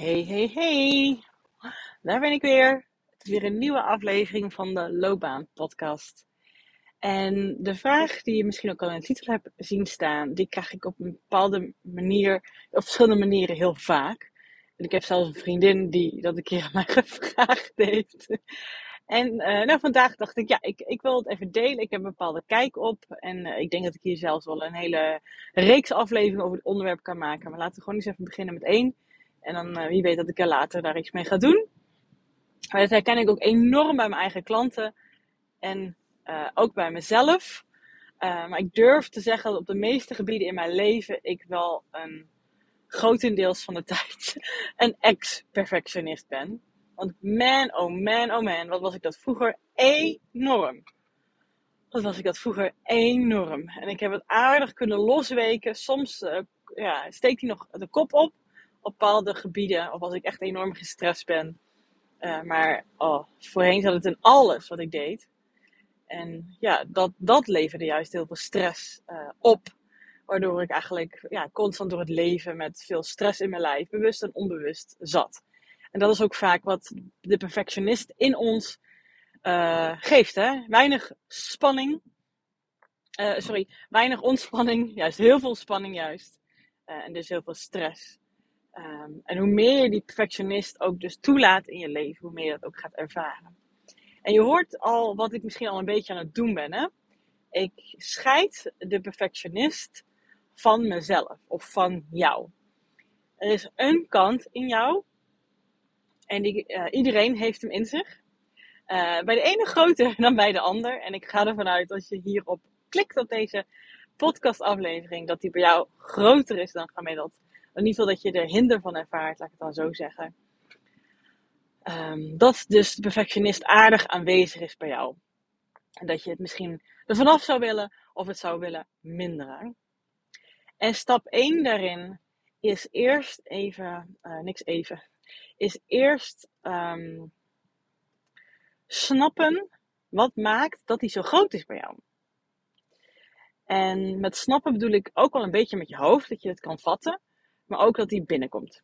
Hey, hey, hey. Daar ben ik weer. Het is weer een nieuwe aflevering van de Loopbaan Podcast. En de vraag die je misschien ook al in de titel hebt zien staan, die krijg ik op een bepaalde manier, op verschillende manieren heel vaak. En ik heb zelfs een vriendin die dat een keer aan mij gevraagd heeft. En uh, nou, vandaag dacht ik, ja, ik, ik wil het even delen. Ik heb een bepaalde kijk op. En uh, ik denk dat ik hier zelfs wel een hele reeks afleveringen over het onderwerp kan maken. Maar laten we gewoon eens even beginnen met één. En dan uh, wie weet dat ik er later daar iets mee ga doen. Maar dat herken ik ook enorm bij mijn eigen klanten. En ook bij mezelf. maar ik durf te zeggen dat op de meeste gebieden in mijn leven ik wel een grotendeels van de tijd een ex-perfectionist ben. Want man, oh man, oh man, wat was ik dat vroeger enorm. Wat was ik dat vroeger enorm. En ik heb het aardig kunnen losweken. Soms ja, steekt hij nog de kop op op bepaalde gebieden. Of als ik echt enorm gestrest ben. Uh, maar oh, voorheen zat het in alles wat ik deed. En ja, dat, dat leverde juist heel veel stress uh, op. Waardoor ik eigenlijk ja, constant door het leven met veel stress in mijn lijf, bewust en onbewust, zat. En dat is ook vaak wat de perfectionist in ons uh, geeft. Hè? Weinig spanning. Sorry, weinig ontspanning. Juist heel veel spanning juist. En dus heel veel stress. Um, en hoe meer je die perfectionist ook dus toelaat in je leven, hoe meer je dat ook gaat ervaren. En je hoort al wat ik misschien al een beetje aan het doen ben. Ik scheid de perfectionist van mezelf of van jou. Er is een kant in jou en die, uh, iedereen heeft hem in zich. Uh, bij de ene groter dan bij de ander. En ik ga ervan uit als je hierop klikt op deze podcastaflevering, dat die bij jou groter is dan gemiddeld. In ieder geval dat je er hinder van ervaart, laat ik het dan zo zeggen. Um, dat dus de perfectionist aardig aanwezig is bij jou. En dat je het misschien er vanaf zou willen of het zou willen minderen. En stap 1 daarin is eerst even, uh, niks even, is eerst um, snappen wat maakt dat hij zo groot is bij jou. En met snappen bedoel ik ook wel een beetje met je hoofd, dat je het kan vatten, maar ook dat hij binnenkomt.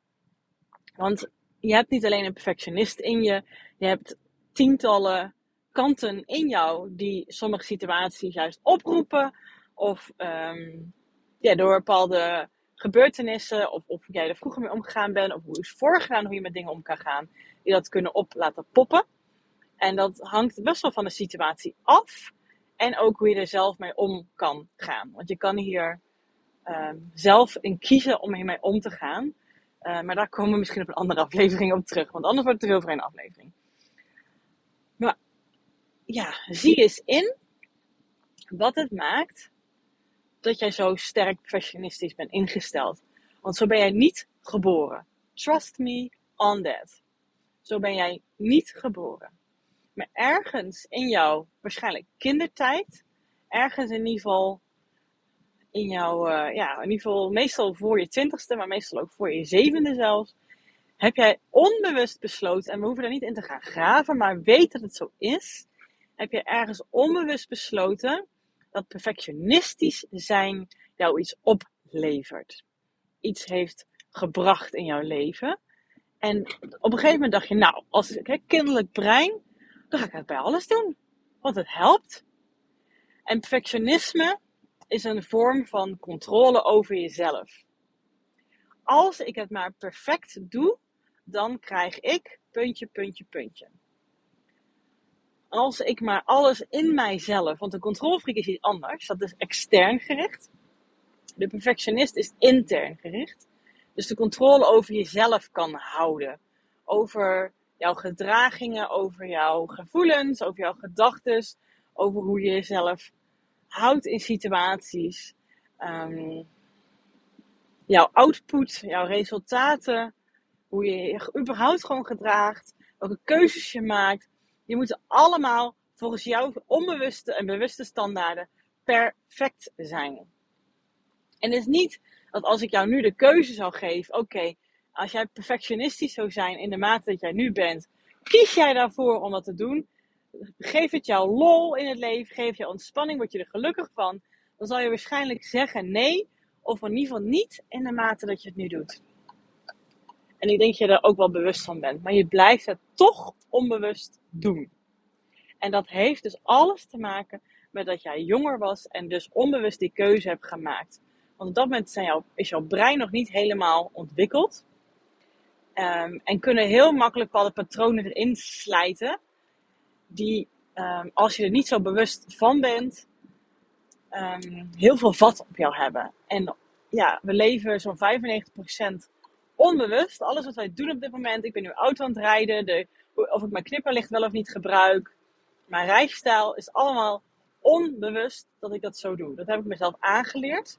Want je hebt niet alleen een perfectionist in je, je hebt tientallen kanten in jou die sommige situaties juist oproepen of um, ja, door bepaalde gebeurtenissen, of, of jij er vroeger mee omgegaan bent, of hoe is voorgedaan, hoe je met dingen om kan gaan, die dat kunnen op laten poppen. En dat hangt best wel van de situatie af. En ook hoe je er zelf mee om kan gaan. Want je kan hier zelf in kiezen om hiermee om te gaan. Uh, maar daar komen we misschien op een andere aflevering op terug. Want anders wordt het te veel voor één aflevering. Maar ja, zie eens in wat het maakt dat jij zo sterk perfectionistisch bent ingesteld. Want zo ben jij niet geboren. Trust me on that. Zo ben jij niet geboren. Maar ergens in jouw waarschijnlijk kindertijd, ergens in ieder geval in jouw, uh, ja, in ieder geval meestal voor je twintigste, maar meestal ook voor je zevende zelfs, heb jij onbewust besloten, en we hoeven er niet in te gaan graven, maar weet dat het zo is, heb je ergens onbewust besloten dat perfectionistisch zijn jou iets oplevert. Iets heeft gebracht in jouw leven. En op een gegeven moment dacht je, nou, als ik kinderlijk brein, dan ga ik het bij alles doen. Want het helpt. En perfectionisme is een vorm van controle over jezelf. Als ik het maar perfect doe, dan krijg ik puntje, puntje, puntje als ik maar alles in mijzelf, want een controlfreak is iets anders, dat is extern gericht. De perfectionist is intern gericht. Dus de controle over jezelf kan houden. Over jouw gedragingen, over jouw gevoelens, over jouw gedachten, over hoe je jezelf houdt in situaties. Um, jouw output, jouw resultaten, hoe je je überhaupt gewoon gedraagt, welke keuzes je maakt, die moeten allemaal volgens jouw onbewuste en bewuste standaarden perfect zijn. En het is niet dat als ik jou nu de keuze zou geven, oké, als jij perfectionistisch zou zijn in de mate dat jij nu bent, kies jij daarvoor om dat te doen? Geef het jou lol in het leven, geef je ontspanning, word je er gelukkig van, dan zal je waarschijnlijk zeggen nee, of in ieder geval niet in de mate dat je het nu doet. En ik denk dat je er ook wel bewust van bent. Maar je blijft het toch onbewust doen. En dat heeft dus alles te maken met dat jij jonger was en dus onbewust die keuze hebt gemaakt. Want op dat moment zijn is jouw brein nog niet helemaal ontwikkeld. Um, en kunnen heel makkelijk bepaalde patronen erin slijten. Die, um, als je er niet zo bewust van bent, um, heel veel vat op jou hebben. En ja, we leven zo'n 95% onbewust. Alles wat wij doen op dit moment. Ik ben nu auto aan het rijden. De, of ik mijn knipperlicht wel of niet gebruik. Mijn rijstijl is allemaal onbewust dat ik dat zo doe. Dat heb ik mezelf aangeleerd.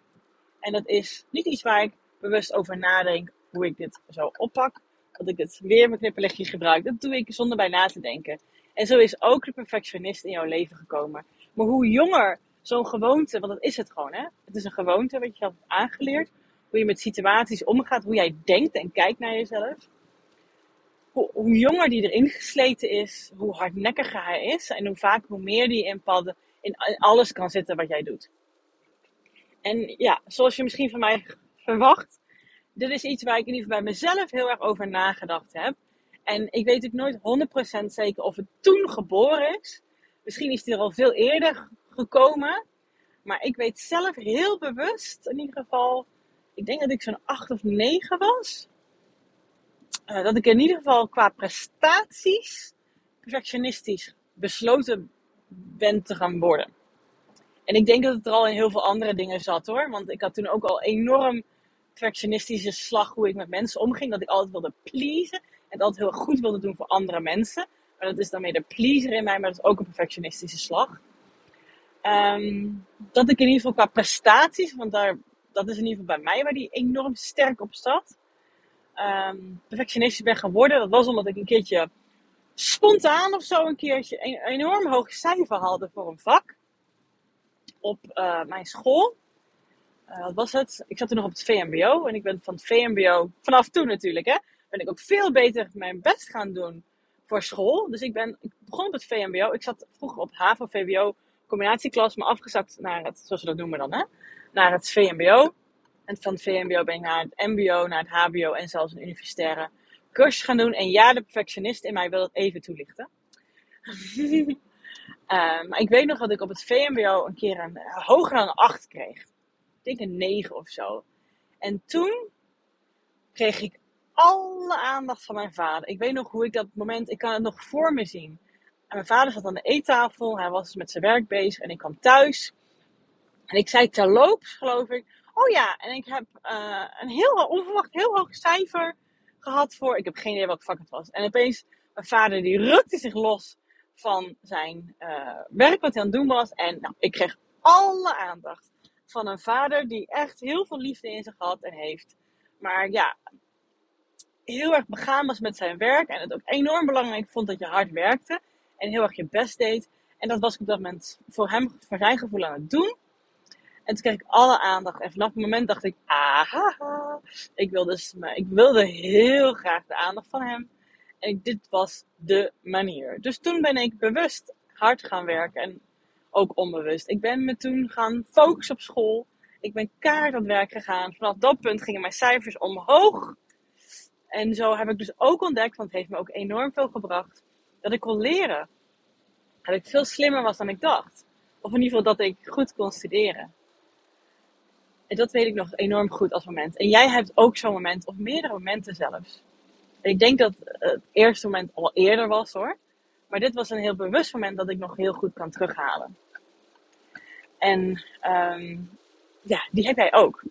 En dat is niet iets waar ik bewust over nadenk hoe ik dit zo oppak. Dat ik het weer mijn knipperlichtje gebruik. Dat doe ik zonder bij na te denken. En zo is ook de perfectionist in jouw leven gekomen. Maar hoe jonger zo'n gewoonte, want dat is het gewoon hè. Het is een gewoonte wat je hebt aangeleerd. Hoe je met situaties omgaat, hoe jij denkt en kijkt naar jezelf. Hoe, hoe jonger die erin gesleten is, hoe hardnekkiger hij is. En hoe vaak, hoe meer die in, padden, in alles kan zitten wat jij doet. En ja, zoals je misschien van mij verwacht, dit is iets waar ik in ieder geval bij mezelf heel erg over nagedacht heb. En ik weet ook nooit 100% zeker of het toen geboren is. Misschien is het er al veel eerder gekomen. Maar ik weet zelf heel bewust, in ieder geval, ik denk dat ik zo'n 8 of 9 was. Uh, dat ik in ieder geval qua prestaties perfectionistisch besloten ben te gaan worden. En ik denk dat het er al in heel veel andere dingen zat hoor. Want ik had toen ook al enorm perfectionistische slag hoe ik met mensen omging. Dat ik altijd wilde pleasen. En altijd heel goed wilde doen voor andere mensen. Maar dat is dan meer de pleaser in mij, maar dat is ook een perfectionistische slag. Um, dat ik in ieder geval qua prestaties, want daar, dat is in ieder geval bij mij waar die enorm sterk op staat. Um, perfectionistisch ben geworden. Dat was omdat ik een keertje spontaan of zo een keertje een enorm hoog cijfer haalde voor een vak. Op uh, mijn school. Uh, wat was het? Ik zat toen nog op het VMBO. En ik ben van het VMBO, vanaf toen natuurlijk hè, ben ik ook veel beter mijn best gaan doen voor school. Dus ik, ben, ik begon op het VMBO. Ik zat vroeger op HAVO-VWO combinatieklas, maar afgezakt naar het, zoals we dat noemen dan, hè, naar het VMBO. En van het VMBO ben ik naar het MBO, naar het HBO en zelfs een universitaire cursus gaan doen. En ja, de perfectionist in mij wil dat even toelichten. uh, maar ik weet nog dat ik op het VMBO een keer een uh, hoger dan een 8 kreeg. Ik denk een 9 of zo. En toen kreeg ik alle aandacht van mijn vader. Ik weet nog hoe ik dat moment, ik kan het nog voor me zien. En mijn vader zat aan de eettafel, hij was met zijn werk bezig en ik kwam thuis. En ik zei terloops, geloof ik, oh ja, en ik heb uh, een heel onverwacht heel hoog cijfer gehad voor, ik heb geen idee welk vak het was. En opeens, mijn vader die rukte zich los van zijn uh, werk wat hij aan het doen was. En nou, ik kreeg alle aandacht van een vader die echt heel veel liefde in zich had en heeft. Maar ja, heel erg begaan was met zijn werk. En het ook enorm belangrijk vond dat je hard werkte. En heel erg je best deed. En dat was ik op dat moment voor hem, voor zijn gevoel aan het doen. En toen kreeg ik alle aandacht. En vanaf het moment dacht ik, aha, ik wilde, dus, ik wilde heel graag de aandacht van hem. En dit was de manier. Dus toen ben ik bewust hard gaan werken. En ook onbewust. Ik ben me toen gaan focussen op school. Ik ben kaart aan het werk gegaan. Vanaf dat punt gingen mijn cijfers omhoog. En zo heb ik dus ook ontdekt, want het heeft me ook enorm veel gebracht, dat ik kon leren. Dat ik veel slimmer was dan ik dacht. Of in ieder geval dat ik goed kon studeren. En dat weet ik nog enorm goed als moment. En jij hebt ook zo'n moment, of meerdere momenten zelfs. Ik denk dat het eerste moment al eerder was hoor. Maar dit was een heel bewust moment dat ik nog heel goed kan terughalen. En um, ja, die heb jij ook.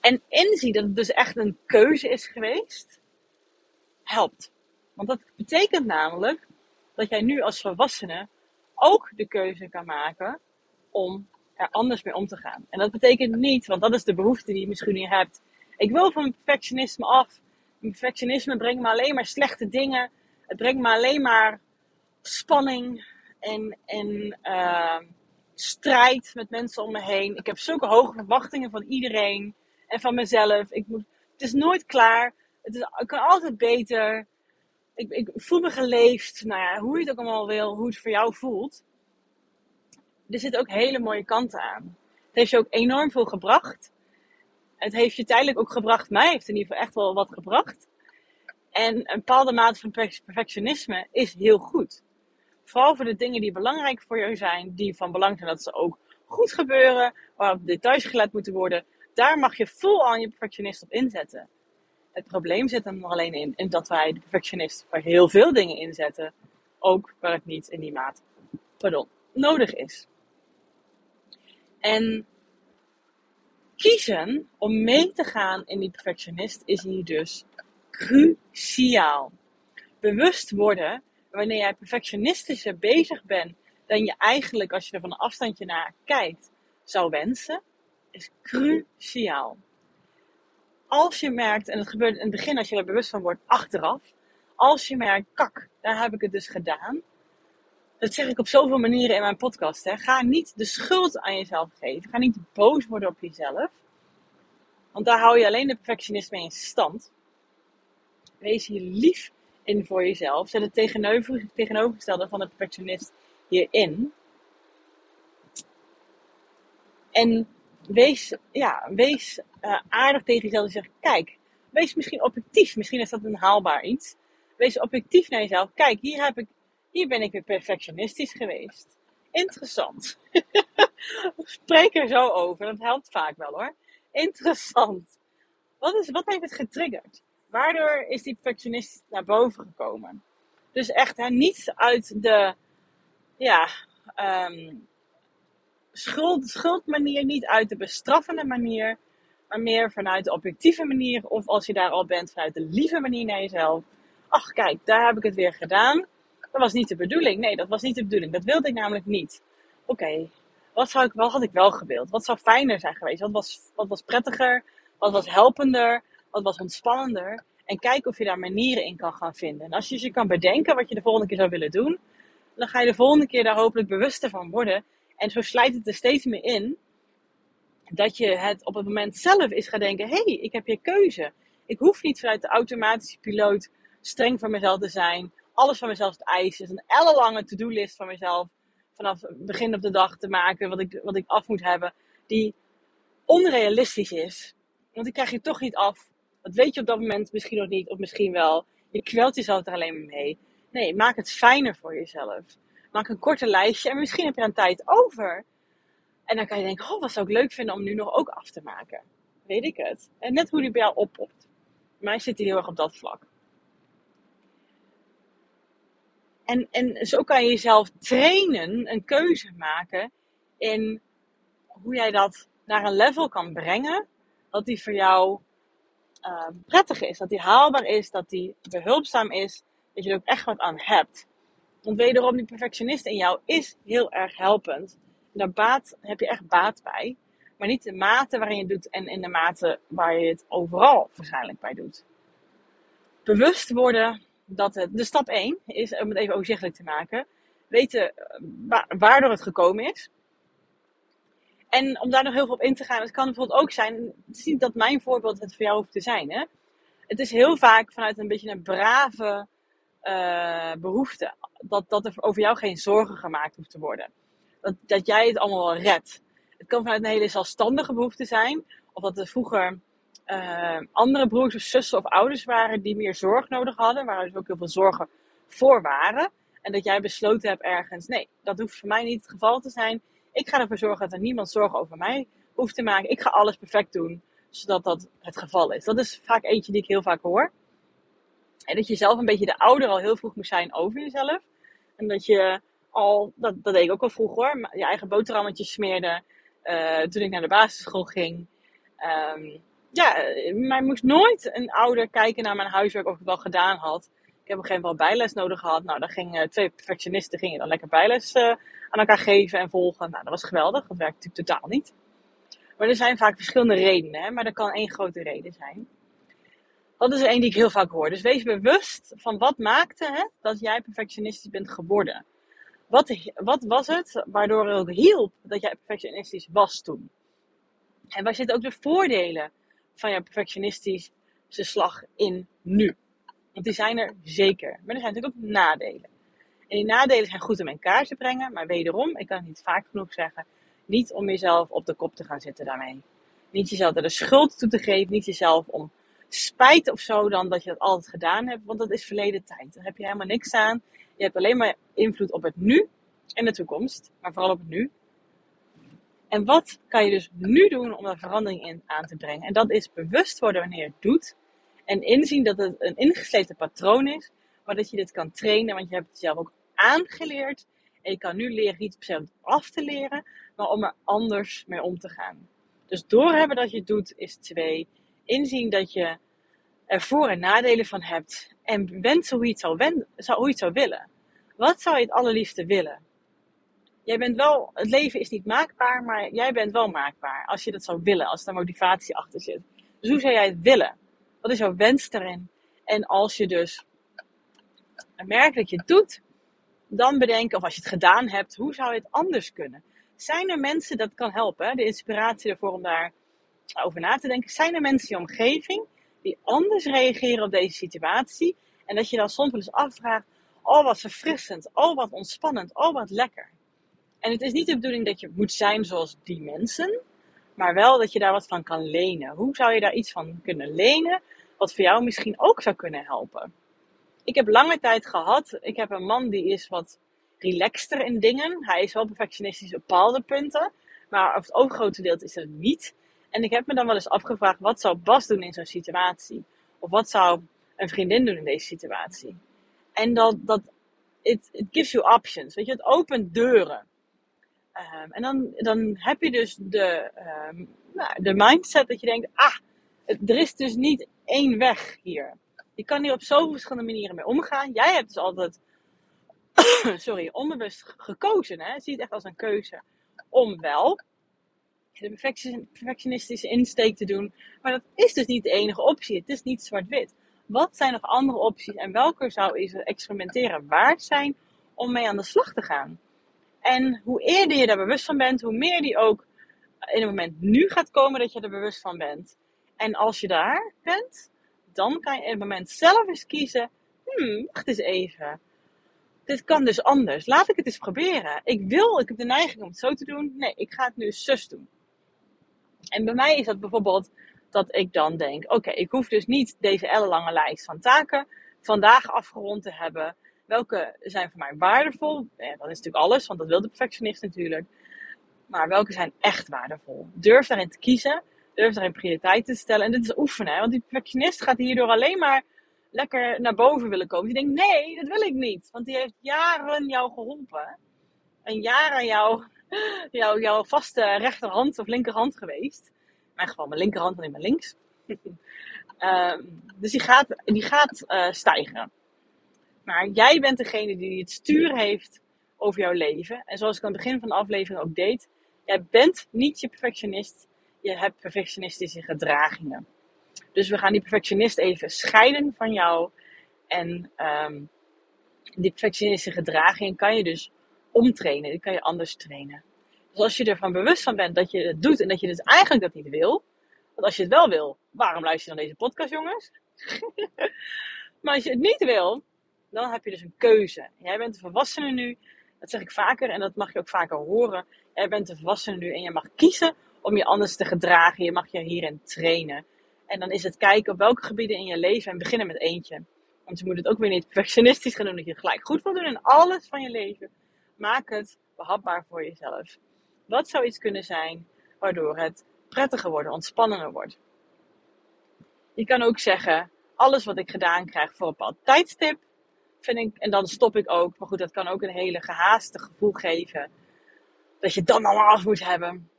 En inzien dat het dus echt een keuze is geweest, helpt. Want dat betekent namelijk dat jij nu als volwassene ook de keuze kan maken om er anders mee om te gaan. En dat betekent niet, want dat is de behoefte die je misschien niet hebt. Ik wil van perfectionisme af. Perfectionisme brengt me alleen maar slechte dingen. Het brengt me alleen maar spanning en, en uh, strijd met mensen om me heen. Ik heb zulke hoge verwachtingen van iedereen en van mezelf. Ik moet, het is nooit klaar. Het, is, het kan altijd beter. Ik, ik voel me geleefd. Nou ja, hoe je het ook allemaal wil, hoe het voor jou voelt. Er zitten ook hele mooie kanten aan. Het heeft je ook enorm veel gebracht. het heeft je tijdelijk ook gebracht. Mij heeft in ieder geval echt wel wat gebracht. En een bepaalde mate van perfectionisme is heel goed. Vooral voor de dingen die belangrijk voor jou zijn, die van belang zijn dat ze ook goed gebeuren, waarop details gelet moeten worden. Daar mag je vol aan je perfectionist op inzetten. Het probleem zit er alleen in, in dat wij de perfectionist bij heel veel dingen inzetten. Ook waar het niet in die mate pardon, nodig is. En kiezen om mee te gaan in die perfectionist is hier dus cruciaal. Bewust worden wanneer jij perfectionistischer bezig bent dan je eigenlijk, als je er van een afstandje naar kijkt, zou wensen, is cruciaal. Als je merkt, en het gebeurt in het begin als je er bewust van wordt, achteraf, als je merkt, kak, daar heb ik het dus gedaan. Dat zeg ik op zoveel manieren in mijn podcast. Hè. Ga niet de schuld aan jezelf geven. Ga niet boos worden op jezelf. Want daar hou je alleen de perfectionist mee in stand. Wees hier lief in voor jezelf. Zet het tegenover, tegenovergestelde van de perfectionist hierin. En wees, ja, wees uh, aardig tegen jezelf en zeg: kijk, wees misschien objectief. Misschien is dat een haalbaar iets. Wees objectief naar jezelf. Kijk, hier, heb ik, hier ben ik weer perfectionistisch geweest. Interessant. Spreek er zo over. Dat helpt vaak wel hoor. Interessant. Wat, is, wat heeft het getriggerd? Waardoor is die perfectionist naar boven gekomen? Dus echt hè, niet uit de ja, um, schuld, schuldmanier, niet uit de bestraffende manier, maar meer vanuit de objectieve manier. Of als je daar al bent, vanuit de lieve manier naar jezelf. Ach, kijk, daar heb ik het weer gedaan. Dat was niet de bedoeling. Nee, dat was niet de bedoeling. Dat wilde ik namelijk niet. Oké, wat, zou ik, wat had ik wel gewild? Wat zou fijner zijn geweest? Wat was, wat was prettiger? Wat was helpender? Wat was ontspannender? En kijk of je daar manieren in kan gaan vinden. En als je je kan bedenken wat je de volgende keer zou willen doen, dan ga je de volgende keer daar hopelijk bewuster van worden. En zo slijt het er steeds meer in dat je het op het moment zelf is gaan denken: hé, hey, ik heb hier keuze. Ik hoef niet vanuit de automatische piloot streng voor mezelf te zijn, alles van mezelf te eisen. een ellenlange to-do-list van mezelf vanaf het begin op de dag te maken, wat ik, wat ik af moet hebben, die onrealistisch is. Want die krijg je toch niet af. Dat weet je op dat moment misschien nog niet, of misschien wel. Je kwelt jezelf er alleen maar mee. Nee, maak het fijner voor jezelf. Maak een korte lijstje en misschien heb je dan tijd over. En dan kan je denken, oh, wat zou ik leuk vinden om nu nog ook af te maken. Weet ik het. En net hoe die bij jou oppopt. Mij zit hij heel erg op dat vlak. En, en zo kan je jezelf trainen, een keuze maken in hoe jij dat naar een level kan brengen. Dat die voor jou uh, prettig is, dat die haalbaar is, dat die behulpzaam is, dat je er ook echt wat aan hebt. Want wederom, die perfectionist in jou is heel erg helpend. En daar baat, heb je echt baat bij. Maar niet de mate waarin je het doet en in de mate waar je het overal waarschijnlijk bij doet. Bewust worden dat het, de stap 1 is, om het even overzichtelijk te maken, weten eh, waardoor het gekomen is. En om daar nog heel veel op in te gaan, het kan bijvoorbeeld ook zijn, het is niet dat mijn voorbeeld het voor jou hoeft te zijn. Hè? Het is heel vaak vanuit een beetje een brave uh, behoefte. Dat, dat er over jou geen zorgen gemaakt hoeft te worden. Dat, dat jij het allemaal wel redt. Het kan vanuit een hele zelfstandige behoefte zijn. Of dat er vroeger uh, andere broers of zussen of ouders waren die meer zorg nodig hadden. Waar dus ook heel veel zorgen voor waren. En dat jij besloten hebt ergens, nee, dat hoeft voor mij niet het geval te zijn. Ik ga ervoor zorgen dat er niemand zorgen over mij hoeft te maken. Ik ga alles perfect doen, zodat dat het geval is. Dat is vaak eentje die ik heel vaak hoor. En dat je zelf een beetje de ouder al heel vroeg moest zijn over jezelf. En dat je al, dat, dat deed ik ook al vroeg hoor, je eigen boterhammetjes smeerde. Uh, toen ik naar de basisschool ging. Um, ja, mij moest nooit een ouder kijken naar mijn huiswerk of ik het wel gedaan had. Ik heb op een gegeven moment bijles nodig gehad. Nou, dan gingen twee perfectionisten gingen dan lekker bijles uh, aan elkaar geven en volgen. Nou, dat was geweldig. Dat werkt natuurlijk totaal niet. Maar er zijn vaak verschillende redenen, hè? maar er kan één grote reden zijn. Dat is één die ik heel vaak hoor. Dus wees bewust van wat maakte het dat jij perfectionistisch bent geworden. Wat, wat was het waardoor het hielp dat jij perfectionistisch was toen? En waar zitten ook de voordelen van je perfectionistische slag in nu? Want die zijn er zeker. Maar er zijn natuurlijk ook nadelen. En die nadelen zijn goed om in kaart te brengen. Maar wederom, ik kan het niet vaak genoeg zeggen, niet om jezelf op de kop te gaan zitten daarmee. Niet jezelf de schuld toe te geven. Niet jezelf om spijt of zo dan dat je dat altijd gedaan hebt. Want dat is verleden tijd. Daar heb je helemaal niks aan. Je hebt alleen maar invloed op het nu en de toekomst. Maar vooral op het nu. En wat kan je dus nu doen om daar verandering in aan te brengen? En dat is bewust worden wanneer je het doet. En inzien dat het een ingesleten patroon is. Maar dat je dit kan trainen. Want je hebt het zelf ook aangeleerd. En je kan nu leren iets per af te leren. Maar om er anders mee om te gaan. Dus doorhebben dat je het doet is twee. Inzien dat je er voor- en nadelen van hebt. En wensen hoe je het zou, hoe je het zou willen. Wat zou je het allerliefste willen? Jij bent wel, het leven is niet maakbaar, maar jij bent wel maakbaar. Als je dat zou willen, als er motivatie achter zit. Dus hoe zou jij het willen? Wat is jouw wens daarin? En als je dus merkt dat je het doet, dan bedenken, of als je het gedaan hebt, hoe zou je het anders kunnen? Zijn er mensen, dat kan helpen, de inspiratie ervoor om daar over na te denken. Zijn er mensen in je omgeving die anders reageren op deze situatie? En dat je dan soms wel eens afvraagt, oh wat verfrissend, oh wat ontspannend, oh wat lekker. En het is niet de bedoeling dat je moet zijn zoals die mensen, maar wel dat je daar wat van kan lenen. Hoe zou je daar iets van kunnen lenen, wat voor jou misschien ook zou kunnen helpen? Ik heb lange tijd gehad, ik heb een man die is wat relaxter in dingen. Hij is wel perfectionistisch op bepaalde punten, maar over het overgrote deel is het niet. En ik heb me dan wel eens afgevraagd, wat zou Bas doen in zo'n situatie? Of wat zou een vriendin doen in deze situatie? En dat, dat it, it gives you options, weet je, het opent deuren. Um, en dan, dan heb je dus de, um, nou, de mindset dat je denkt, ah, er is dus niet één weg hier. Je kan hier op zoveel verschillende manieren mee omgaan. Jij hebt dus altijd, sorry, onbewust gekozen. Hè? Zie het echt als een keuze om wel de perfectionistische insteek te doen. Maar dat is dus niet de enige optie. Het is niet zwart-wit. Wat zijn nog andere opties en welke zou je experimenteren waard zijn om mee aan de slag te gaan? En hoe eerder je daar bewust van bent, hoe meer die ook in het moment nu gaat komen dat je er bewust van bent. En als je daar bent, dan kan je in het moment zelf eens kiezen: hmm, wacht eens even. Dit kan dus anders. Laat ik het eens proberen. Ik wil, ik heb de neiging om het zo te doen. Nee, ik ga het nu zus doen. En bij mij is dat bijvoorbeeld dat ik dan denk: oké, ik hoef dus niet deze ellenlange lijst van taken vandaag afgerond te hebben. Welke zijn voor mij waardevol? Ja, dat is natuurlijk alles, want dat wil de perfectionist natuurlijk. Maar welke zijn echt waardevol? Durf daarin te kiezen. Durf daarin prioriteiten te stellen. En dit is oefenen. Want die perfectionist gaat hierdoor alleen maar lekker naar boven willen komen. Die denkt, nee, dat wil ik niet. Want die heeft jaren jou geholpen. En jaren jou, jou, jouw vaste rechterhand of linkerhand geweest. In mijn geval mijn linkerhand en niet mijn links. um, dus die gaat, die gaat uh, stijgen. Maar jij bent degene die het stuur heeft over jouw leven. En zoals ik aan het begin van de aflevering ook deed. Jij bent niet je perfectionist. Je hebt perfectionistische gedragingen. Dus we gaan die perfectionist even scheiden van jou. En um, die perfectionistische gedragingen kan je dus omtrainen. Die kan je anders trainen. Dus als je ervan bewust van bent dat je het doet en dat je dus eigenlijk dat niet wil. Want als je het wel wil, waarom luister je dan deze podcast, jongens? maar als je het niet wil, dan heb je dus een keuze. Jij bent een volwassene nu. Dat zeg ik vaker en dat mag je ook vaker horen. Jij bent een volwassene nu en je mag kiezen om je anders te gedragen. Je mag je hierin trainen. En dan is het kijken op welke gebieden in je leven en beginnen met eentje. Want je moet het ook weer niet perfectionistisch gaan doen dat je het gelijk goed wil doen in alles van je leven. Maak het behapbaar voor jezelf. Wat zou iets kunnen zijn waardoor het prettiger wordt, ontspannender wordt? Je kan ook zeggen, alles wat ik gedaan krijg voor een bepaald tijdstip, vind ik, en dan stop ik ook. Maar goed, dat kan ook een hele gehaaste gevoel geven. Dat je dan allemaal af moet hebben.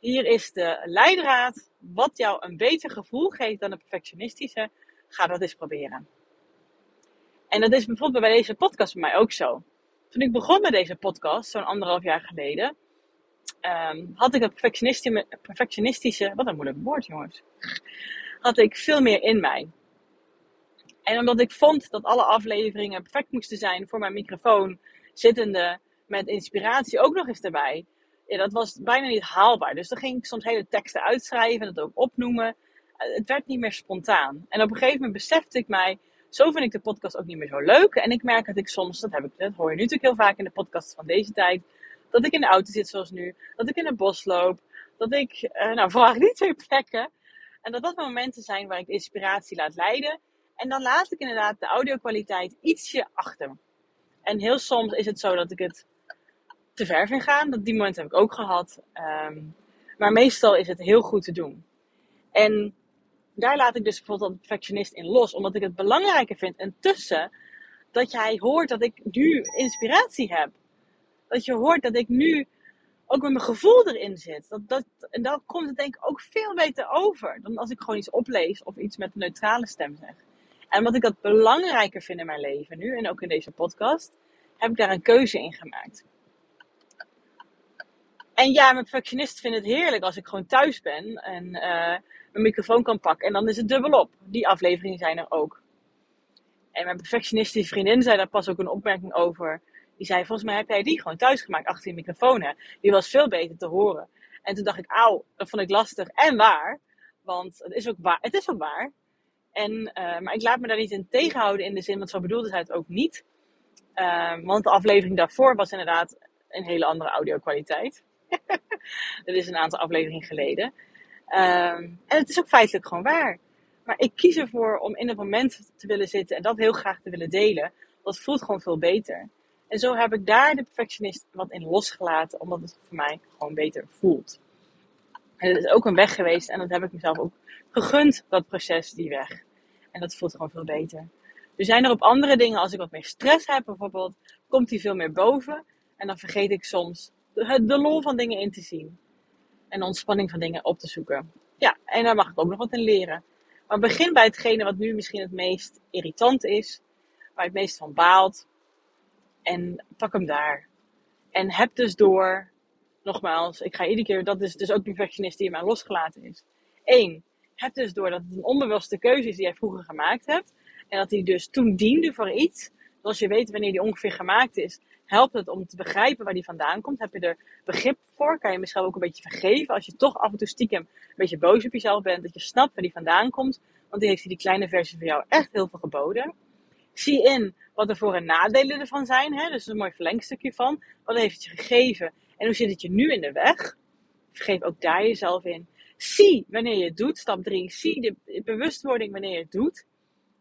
Hier is de leidraad. Wat jou een beter gevoel geeft dan de perfectionistische. Ga dat eens proberen. En dat is bijvoorbeeld bij deze podcast bij mij ook zo. Toen ik begon met deze podcast, zo'n anderhalf jaar geleden, um, had ik dat perfectionistische, wat een moeilijk woord jongens, had ik veel meer in mij. En omdat ik vond dat alle afleveringen perfect moesten zijn voor mijn microfoon, zittende, met inspiratie ook nog eens erbij. Dat was bijna niet haalbaar. Dus dan ging ik soms hele teksten uitschrijven en dat ook opnoemen. Het werd niet meer spontaan. En op een gegeven moment besefte ik mij, zo vind ik de podcast ook niet meer zo leuk. En ik merk dat ik soms, dat, heb ik, dat hoor je nu natuurlijk heel vaak in de podcast van deze tijd, dat ik in de auto zit zoals nu, dat ik in het bos loop, dat ik, uh, nou vooral niet twee plekken, en dat dat momenten zijn waar ik inspiratie laat leiden. En dan laat ik inderdaad de audio-kwaliteit ietsje achter. En heel soms is het zo dat ik het te ver vind gaan. Dat die momenten heb ik ook gehad. Um, maar meestal is het heel goed te doen. En daar laat ik dus bijvoorbeeld een perfectionist in los. Omdat ik het belangrijker vind. En tussen dat jij hoort dat ik nu inspiratie heb. Dat je hoort dat ik nu ook met mijn gevoel erin zit. Dat, dat, en dan komt het denk ik ook veel beter over. Dan als ik gewoon iets oplees of iets met een neutrale stem zeg. En wat ik dat belangrijker vind in mijn leven nu. En ook in deze podcast. Heb ik daar een keuze in gemaakt. En ja, mijn perfectionist vindt het heerlijk als ik gewoon thuis ben en uh, mijn microfoon kan pakken. En dan is het dubbelop. Die afleveringen zijn er ook. En mijn perfectionistische vriendin zei daar pas ook een opmerking over. Die zei, volgens mij heb jij die gewoon thuis gemaakt achter je microfoon. Hè? Die was veel beter te horen. En toen dacht ik, auw, dat vond ik lastig en waar. Want het is ook waar. Het is ook waar. En, uh, maar ik laat me daar niet in tegenhouden in de zin, want zo bedoelde zij het ook niet. Uh, want de aflevering daarvoor was inderdaad een hele andere audio kwaliteit. dat is een aantal afleveringen geleden. Um, en het is ook feitelijk gewoon waar. Maar ik kies ervoor om in het moment te willen zitten en dat heel graag te willen delen. Dat voelt gewoon veel beter. En zo heb ik daar de perfectionist wat in losgelaten, omdat het voor mij gewoon beter voelt. En het is ook een weg geweest en dat heb ik mezelf ook gegund, dat proces, die weg. En dat voelt gewoon veel beter. Er zijn er op andere dingen, als ik wat meer stress heb bijvoorbeeld, komt die veel meer boven. En dan vergeet ik soms de, de lol van dingen in te zien. En ontspanning van dingen op te zoeken. Ja, en daar mag ik ook nog wat in leren. Maar begin bij hetgene wat nu misschien het meest irritant is. Waar je het meest van baalt. En pak hem daar. En heb dus door, nogmaals, ik ga iedere keer, dat is dus ook perfectionist die in mij losgelaten is. Eén, heb dus door dat het een onbewuste keuze is die jij vroeger gemaakt hebt. En dat die dus toen diende voor iets. Dus als je weet wanneer die ongeveer gemaakt is, helpt het om te begrijpen waar die vandaan komt. Heb je er begrip voor? Kan je misschien ook een beetje vergeven als je toch af en toe stiekem een beetje boos op jezelf bent. Dat je snapt waar die vandaan komt. Want die heeft die kleine versie van jou echt heel veel geboden. Zie in wat de voor- en nadelen ervan zijn. Hè? Dus een mooi verlengstukje van. Wat heeft het je gegeven? En hoe zit het je nu in de weg? Vergeef ook daar jezelf in. Zie wanneer je het doet. Stap 3. Zie de bewustwording wanneer je het doet.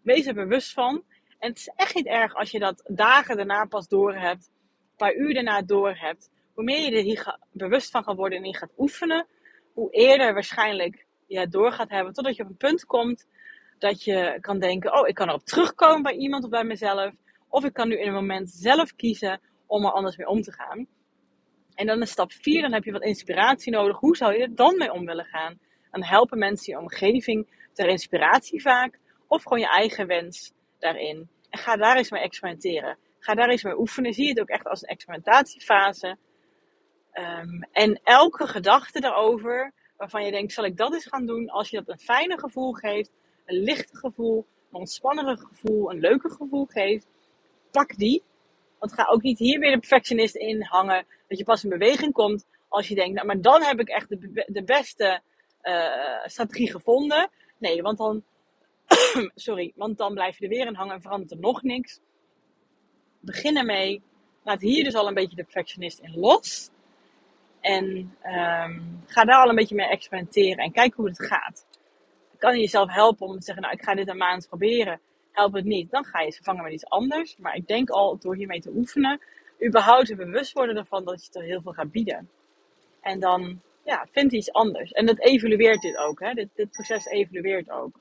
Wees er bewust van. En het is echt niet erg als je dat dagen daarna pas door hebt paar uur daarna door hebt, hoe meer je er hier bewust van gaat worden en in gaat oefenen, hoe eerder waarschijnlijk je het door gaat hebben, totdat je op een punt komt dat je kan denken, oh, ik kan erop terugkomen bij iemand of bij mezelf, of ik kan nu in een moment zelf kiezen om er anders mee om te gaan. En dan is stap 4, dan heb je wat inspiratie nodig. Hoe zou je er dan mee om willen gaan? Dan helpen mensen je omgeving ter inspiratie vaak, of gewoon je eigen wens daarin. Ga daar eens mee experimenteren. Ga daar eens mee oefenen. Zie het ook echt als een experimentatiefase. Um, en elke gedachte daarover, waarvan je denkt, zal ik dat eens gaan doen? Als je dat een fijne gevoel geeft, een lichter gevoel, een ontspannender gevoel, een leuker gevoel geeft, pak die. Want ga ook niet hier weer de perfectionist in hangen, dat je pas in beweging komt als je denkt, nou, maar dan heb ik echt de, de beste uh, strategie gevonden. Nee, want dan, sorry, want dan blijf je er weer in hangen en verandert er nog niks begin ermee. Laat hier dus al een beetje de perfectionist in los. En um, ga daar al een beetje mee experimenteren en kijk hoe het gaat. Kan je jezelf helpen om te zeggen, nou ik ga dit een maand proberen. Helpt het niet, dan ga je het vervangen met iets anders. Maar ik denk al door hiermee te oefenen, überhaupt bewust worden ervan dat je er heel veel gaat bieden. En dan, ja, vind iets anders. En dat evalueert dit ook, hè. Dit, dit proces evalueert ook.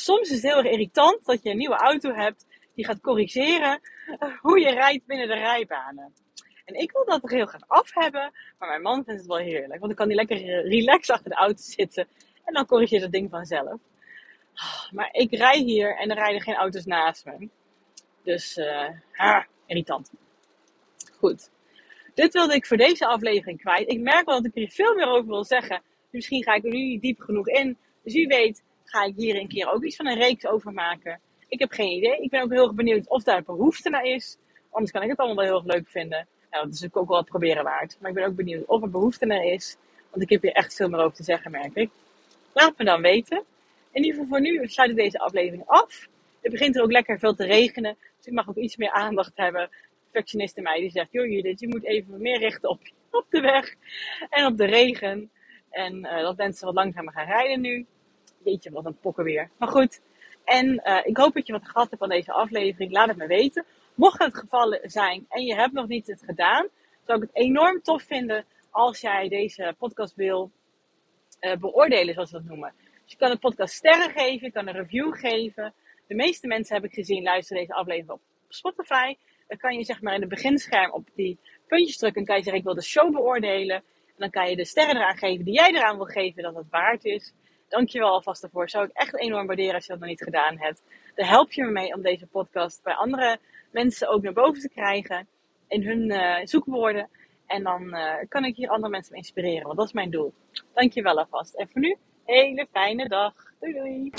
Soms is het heel erg irritant dat je een nieuwe auto hebt die gaat corrigeren hoe je rijdt binnen de rijbanen. En ik wil dat er heel graag af hebben, maar mijn man vindt het wel heerlijk. Want dan kan hij lekker relax achter de auto zitten en dan corrigeert het ding vanzelf. Maar ik rij hier en er rijden geen auto's naast me. Dus, ah, irritant. Goed. Dit wilde ik voor deze aflevering kwijt. Ik merk wel dat ik hier veel meer over wil zeggen. Misschien ga ik er nu niet diep genoeg in. Dus wie weet ga ik hier een keer ook iets van een reeks over maken. Ik heb geen idee. Ik ben ook heel erg benieuwd of daar behoefte naar is. Anders kan ik het allemaal wel heel erg leuk vinden. Nou, dat is ook wel het proberen waard. Maar ik ben ook benieuwd of er behoefte naar is. Want ik heb hier echt veel meer over te zeggen, merk ik. Laat me dan weten. In ieder geval voor nu sluit ik deze aflevering af. Het begint er ook lekker veel te regenen. Dus ik mag ook iets meer aandacht hebben perfectionist in mij die zegt: Joh, Judith, je moet even meer richten op, op de weg en op de regen. En uh, dat mensen wat langzamer gaan rijden nu. Jeetje, wat een pokken weer. Maar goed. En uh, ik hoop dat je wat gehad hebt van deze aflevering. Laat het me weten. Mocht het geval zijn en je hebt nog niet het gedaan, zou ik het enorm tof vinden als jij deze podcast wil uh, beoordelen, zoals we dat noemen. Dus je kan de podcast sterren geven, je kan een review geven. De meeste mensen heb ik gezien luisteren deze aflevering op Spotify. Dan kan je zeg maar in het beginscherm op die puntjes drukken en kan je zeggen ik wil de show beoordelen. En dan kan je de sterren eraan geven die jij eraan wil geven dat het waard is. Dankjewel alvast daarvoor. Zou ik echt enorm waarderen als je dat nog niet gedaan hebt. Daar help je me mee om deze podcast bij andere mensen ook naar boven te krijgen. In hun uh, zoekwoorden. En dan uh, kan ik hier andere mensen inspireren. Want dat is mijn doel. Dankjewel alvast. En voor nu, hele fijne dag. Doei doei.